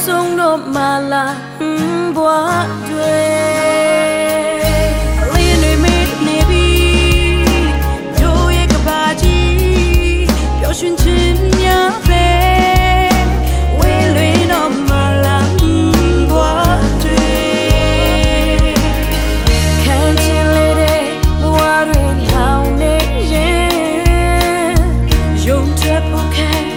ဆုံးတော့မလာဘွားတွေအလင်းတွေမေ့နေပြီတို့ရဲ့ကဘာကြီးပျော်ရွှင်ခြင်းများပဲဝေလွင်တော့မလာဘွားတွေခံချင်လေတဲ့ဘွားတွေလောင်နေရင်ယုံတဲ့ဖို့ခဲ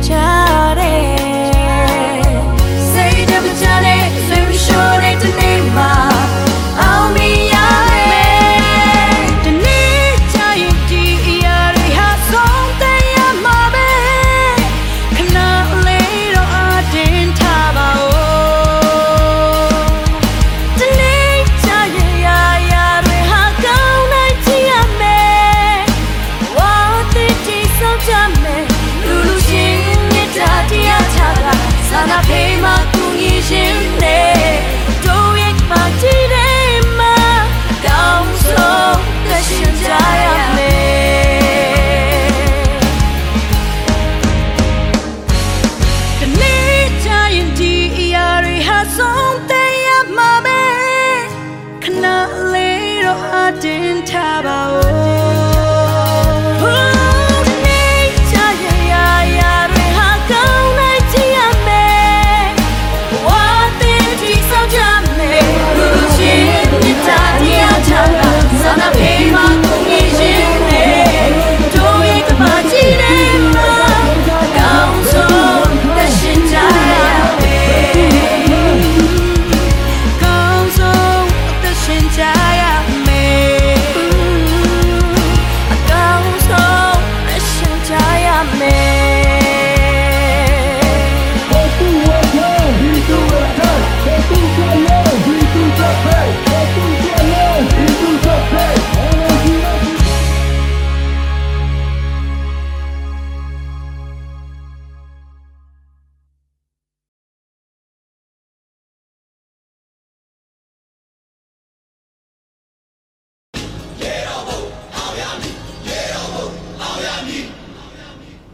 家。 နာဖေးမှာကူညီခြင်းနဲ့တို့ရဲ့မှာကြည့်တယ်မှာကောင်းဆုံးလက်ရှင်ကြရမယ်တနေ့ကြရင်ဒီအရာတွေဟာဆုံးတဲ့ရမှာပဲခဏလေးတော့အတင်းထားပါ